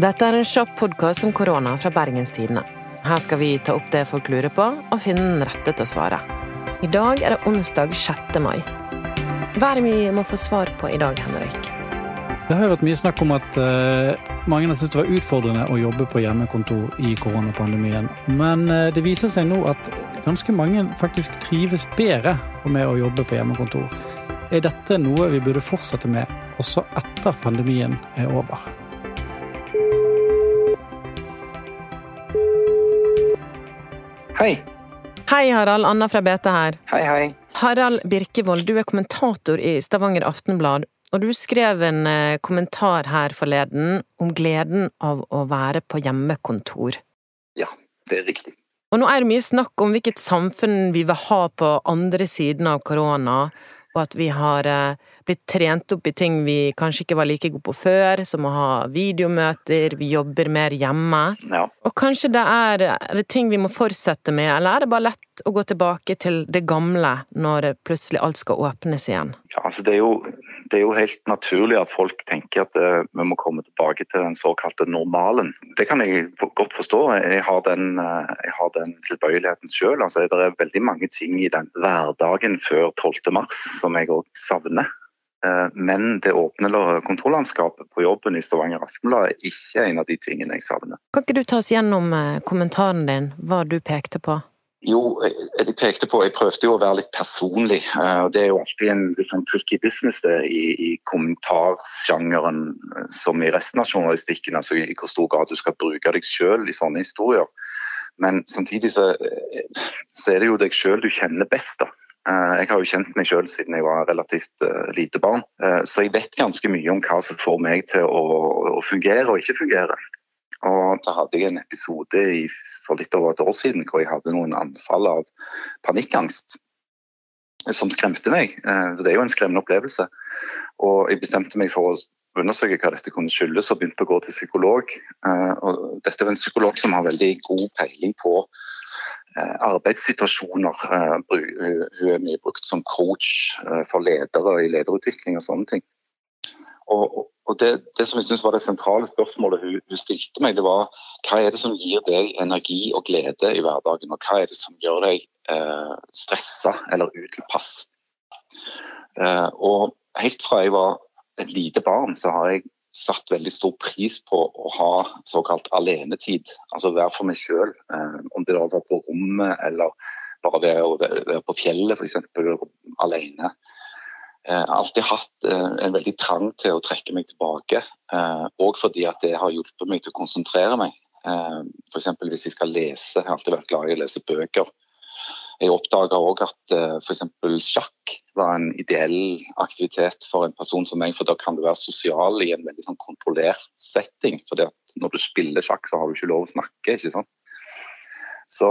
Dette er en kjapp podkast om korona fra Bergenstidene. Her skal vi ta opp det folk lurer på, og finne den rette til å svare. I dag er det onsdag 6. mai. Hva er det vi må få svar på i dag, Henrik? Det har jo vært mye snakk om at uh, mange har syntes det var utfordrende å jobbe på hjemmekontor i koronapandemien. Men uh, det viser seg nå at ganske mange faktisk trives bedre med å jobbe på hjemmekontor. Er dette noe vi burde fortsette med også etter pandemien er over? Hei. Hei, Harald. Anna fra BT her. Hei, hei. Harald Birkevold, du er kommentator i Stavanger Aftenblad. Og du skrev en eh, kommentar her forleden om gleden av å være på hjemmekontor. Ja, det er riktig. Og nå er det mye snakk om hvilket samfunn vi vil ha på andre siden av korona, og at vi har eh, blitt trent opp i ting vi kanskje ikke var like gode på før, som å ha videomøter, vi jobber mer hjemme. Ja. Og kanskje det er, er det ting vi må fortsette med, eller er det bare lett å gå tilbake til det gamle når plutselig alt skal åpnes igjen? ja altså det er jo det er jo helt naturlig at folk tenker at uh, vi må komme tilbake til den såkalte normalen. Det kan jeg godt forstå. Jeg har den, uh, jeg har den tilbøyeligheten sjøl. Altså, det er veldig mange ting i den hverdagen før 12.3 som jeg òg savner. Uh, men det åpne kontorlandskapet på jobben i Stavanger Aftenblad er ikke en av de tingene jeg savner. Kan ikke du ta oss gjennom kommentaren din, hva du pekte på? Jo, jeg pekte på, jeg prøvde jo å være litt personlig. og Det er jo alltid en liksom, tricky business det, i, i kommentarsjangeren som i resten av journalistikken. altså I hvor stor grad du skal bruke deg selv i sånne historier. Men samtidig så, så er det jo deg selv du kjenner best. da. Jeg har jo kjent meg selv siden jeg var relativt uh, lite barn, uh, så jeg vet ganske mye om hva som får meg til å, fungere og ikke fungere. Og da hadde jeg en episode for litt over et år siden hvor jeg hadde noen anfall av panikkangst som skremte meg. For det er jo en skremmende opplevelse. Og jeg bestemte meg for å undersøke hva dette kunne skyldes, og begynte å gå til psykolog. Eh, og dette er en psykolog som har veldig god peiling på eh, arbeidssituasjoner. Hun er mye brukt som coach for ledere i lederutvikling og sånne ting. Og, og det, det, som jeg synes var det sentrale spørsmålet hun, hun, stilte meg, det var hva er det som gir deg energi og glede i hverdagen, og hva er det som gjør deg eh, stressa eller utilpass. Eh, og helt fra jeg var et lite barn, så har jeg satt veldig stor pris på å ha såkalt alenetid. Altså være for meg sjøl. Eh, om det da var på rommet eller bare være, på fjellet f.eks. alene. Jeg eh, har alltid hatt eh, en veldig trang til å trekke meg tilbake. Eh, fordi at det har hjulpet meg til å konsentrere meg. F.eks. hvis jeg skal lese. Jeg har alltid vært glad i å lese bøker. Jeg oppdaga òg at f.eks. sjakk var en ideell aktivitet for en person som meg. For da kan du være sosial i en veldig sånn kontrollert setting. For når du spiller sjakk, så har du ikke lov å snakke. ikke sant? Så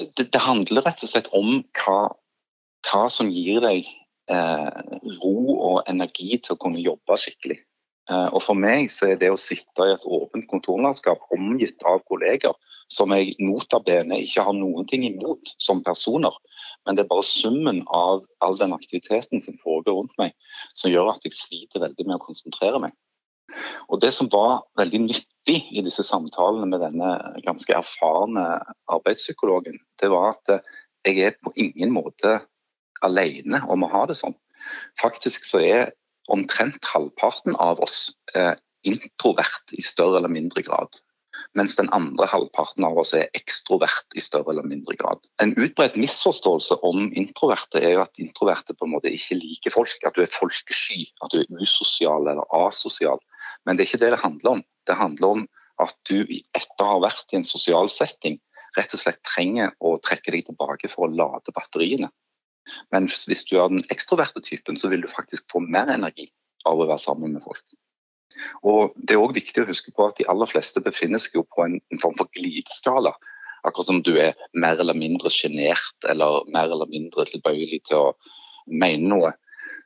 det, det handler rett og slett om hva, hva som gir deg eh, ro og energi til å kunne jobbe skikkelig. Eh, og For meg så er det å sitte i et åpent kontorlandskap omgitt av kolleger, som jeg nota bene ikke har noen ting imot som personer, men det er bare summen av all den aktiviteten som foregår rundt meg, som gjør at jeg sliter veldig med å konsentrere meg. Og Det som var veldig nyttig i disse samtalene med denne ganske erfarne arbeidspsykologen, det var at jeg er på ingen måte alene om å ha det sånn. Faktisk så er omtrent halvparten av oss eh, introvert i større eller mindre grad. Mens den andre halvparten av oss er ekstrovert i større eller mindre grad. En utbredt misforståelse om introverte er jo at introverte på en måte ikke liker folk. At du er folkesky, at du er usosial eller asosial. Men det er ikke det det handler om. Det handler om at du etter å ha vært i en sosial setting, rett og slett trenger å trekke deg tilbake for å lade batteriene. Men hvis du er den ekstroverte typen, så vil du faktisk få mer energi av å være sammen med folk. Og Det er òg viktig å huske på at de aller fleste befinner seg jo på en, en form for glideskala. Akkurat som du er mer eller mindre sjenert eller mer eller mindre tilbøyelig til å mene noe,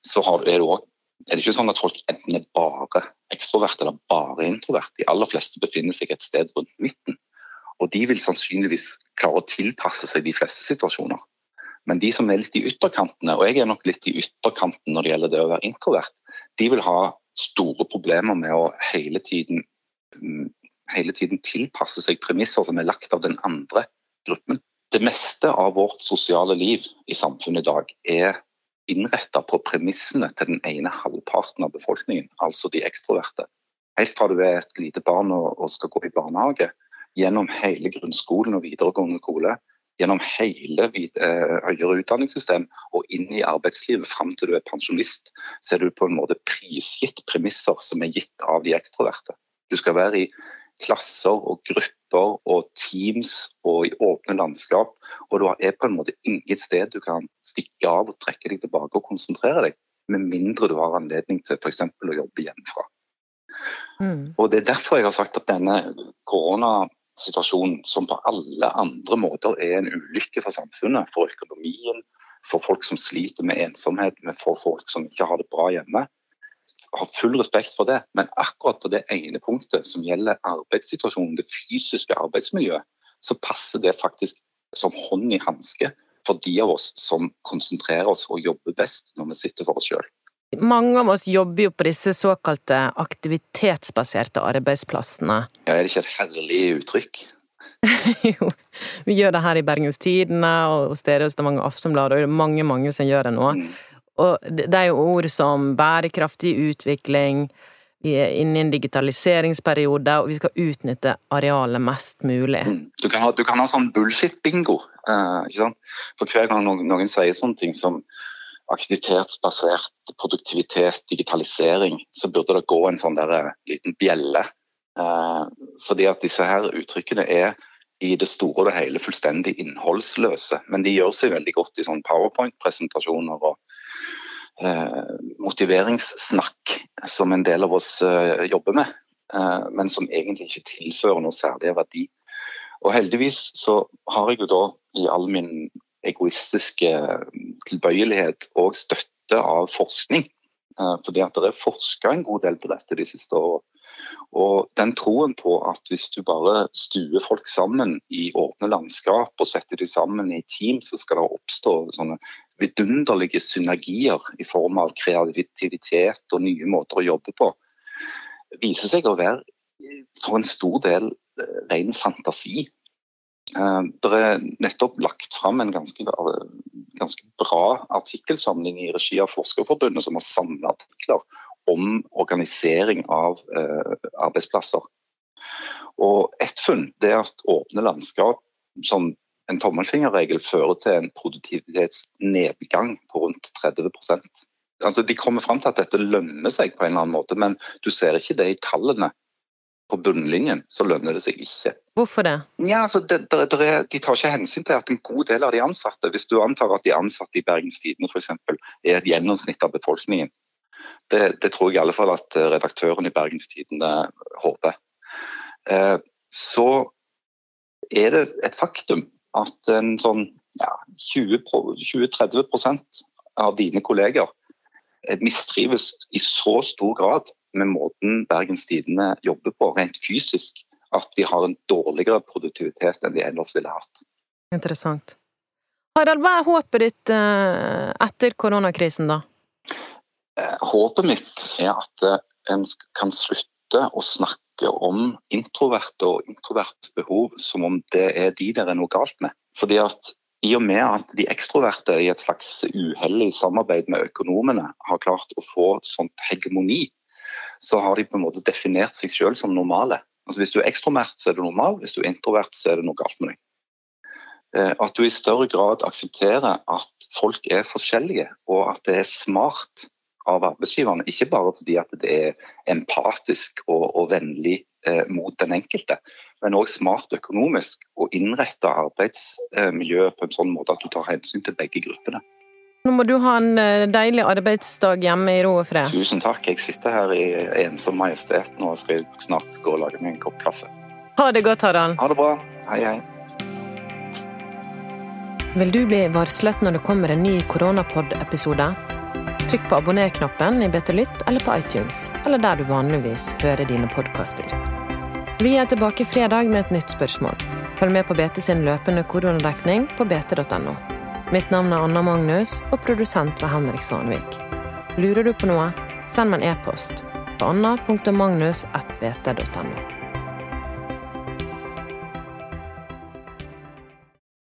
så har, er, det også, er det ikke sånn at folk enten er bare ekstrovert eller bare introvert. De aller fleste befinner seg et sted rundt midten. Og de vil sannsynligvis klare å tilpasse seg de fleste situasjoner. Men de som er litt i ytterkantene, og jeg er nok litt i ytterkanten når det gjelder det å være introvert, de vil ha store problemer med å hele tiden mm, hele tiden tilpasse seg premisser som er lagt av den andre gruppen. Det meste av vårt sosiale liv i samfunnet i dag er innretta på premissene til den ene halvparten av befolkningen, altså de ekstroverte. Helt fra du er et lite barn og skal gå i barnehage, gjennom hele grunnskolen og videregående skole, gjennom hele eh, høyere utdanningssystem og inn i arbeidslivet fram til du er pensjonist, så er du på en måte prisgitt premisser som er gitt av de ekstroverte. Du skal være i klasser og grupper og teams og i åpne landskap, og du er på en måte inget sted du kan stikke av og trekke deg tilbake og konsentrere deg, med mindre du har anledning til f.eks. å jobbe hjemmefra. Mm. Og Det er derfor jeg har sagt at denne korona situasjon som på alle andre måter er en ulykke for samfunnet, for økonomien, for folk som sliter med ensomhet, for folk som ikke har det bra hjemme. Har full respekt for det, men akkurat på det ene punktet som gjelder arbeidssituasjonen, det fysiske arbeidsmiljøet, så passer det faktisk som hånd i hanske for de av oss som konsentrerer oss og jobber best når vi sitter for oss sjøl. Mange av oss jobber jo på disse såkalte aktivitetsbaserte arbeidsplassene. Ja, Er det ikke et herlig uttrykk? jo, vi gjør det her i Bergens Tidende og hos dere hos Stavanger Aftenblad, og det er mange, mange som gjør det nå. Mm. Og det er jo ord som bærekraftig utvikling, vi er inne i en digitaliseringsperiode, og vi skal utnytte arealet mest mulig. Mm. Du, kan ha, du, kan ha, sånn bullshit-bingo. Uh, For hver gang noen, noen sier sånne ting som aktivitetsbasert produktivitet, digitalisering, så burde det gå en sånn der eh, liten bjelle. Eh, fordi at disse her uttrykkene er i det store og det hele fullstendig innholdsløse. Men de gjør seg veldig godt i sånn powerpoint-presentasjoner og eh, motiveringssnakk som en del av oss jobber med. Men som egentlig ikke tilfører noe særlig verdi. Og heldigvis så har jeg jo da i all min egoistiske tilbøyelighet og støtte av forskning. Eh, fordi at det er forska en god del på dette de siste årene. Og den troen på at hvis du bare stuer folk sammen i åpne landskap og setter de sammen i team, så skal det oppstå sånne vidunderlige synergier i form av kreativitet og nye måter å jobbe på, viser seg å være for en stor del eh, ren fantasi. Eh, det er nettopp lagt fram en ganske, ganske bra artikkelsamling i regi av Forskerforbundet, som har samla artikler om organisering av eh, arbeidsplasser. Og Ett funn er at åpne landskap som en tommelfingerregel fører til en produktivitetsnedgang på rundt 30 Altså, De kommer fram til at dette lønner seg på en eller annen måte, men du ser ikke det i tallene på bunnlinjen så lønner det seg ikke. Hvorfor det? Ja, altså, det, det, det er, De tar ikke hensyn til at en god del av de ansatte, hvis du antar at de ansatte i Bergens Tidende f.eks. er et gjennomsnitt av befolkningen, det, det, tror jeg i alle fall at eh, redaktøren i Bergens Tidende håper. Eh, så er det et faktum at en sånn ja, 20-30% av dine kolleger eh, mistrives i så stor grad med måten Bergens Tidende jobber på, rent fysisk, at de har en dårligere produktivitet enn de ellers ville hatt. Interessant. Harald, hva er håpet ditt eh, etter koronakrisen, da? Eh, håpet mitt er at eh, en kan slutte å snakke om introverte og introvert behov som om det er de der er noe galt med. Fordi at i og med at de ekstroverte i et slags uhellig samarbeid med økonomene har klart å få sånt hegemoni så har de på en måte definert seg selv som normale. Altså Hvis du er ekstromert, så er du normal. Hvis du er introvert, så er det noe galt med deg. Eh, at du i større grad aksepterer at folk er forskjellige, og at det er smart av arbeidsgiverne. Ikke bare fordi at det er empatisk og, og vennlig eh, mot den enkelte, men òg smart økonomisk å innrette arbeidsmiljøet på en sånn måte at du tar hensyn til begge gruppene. Nå må du ha en eh, deilig arbeidsdag hjemme i ro og fred. Tusen takk. Jeg sitter her i ensom majestet nå og skal snart gå og lage meg en kopp kaffe. Ha det godt, Harald. Ha det bra. Hei, hei. Vil du bli varslet når det kommer en ny Koronapod-episode? Trykk på abonner-knappen i BT Lytt eller på iTunes, eller der du vanligvis hører dine podkaster. Vi er tilbake fredag med et nytt spørsmål. Følg med på BT sin løpende koronadekning på bt.no. Mitt navn er Anna Magnus, og produsent var Henrik Svanvik. Lurer du på noe, send meg en e-post på anna.magnus.bt.no.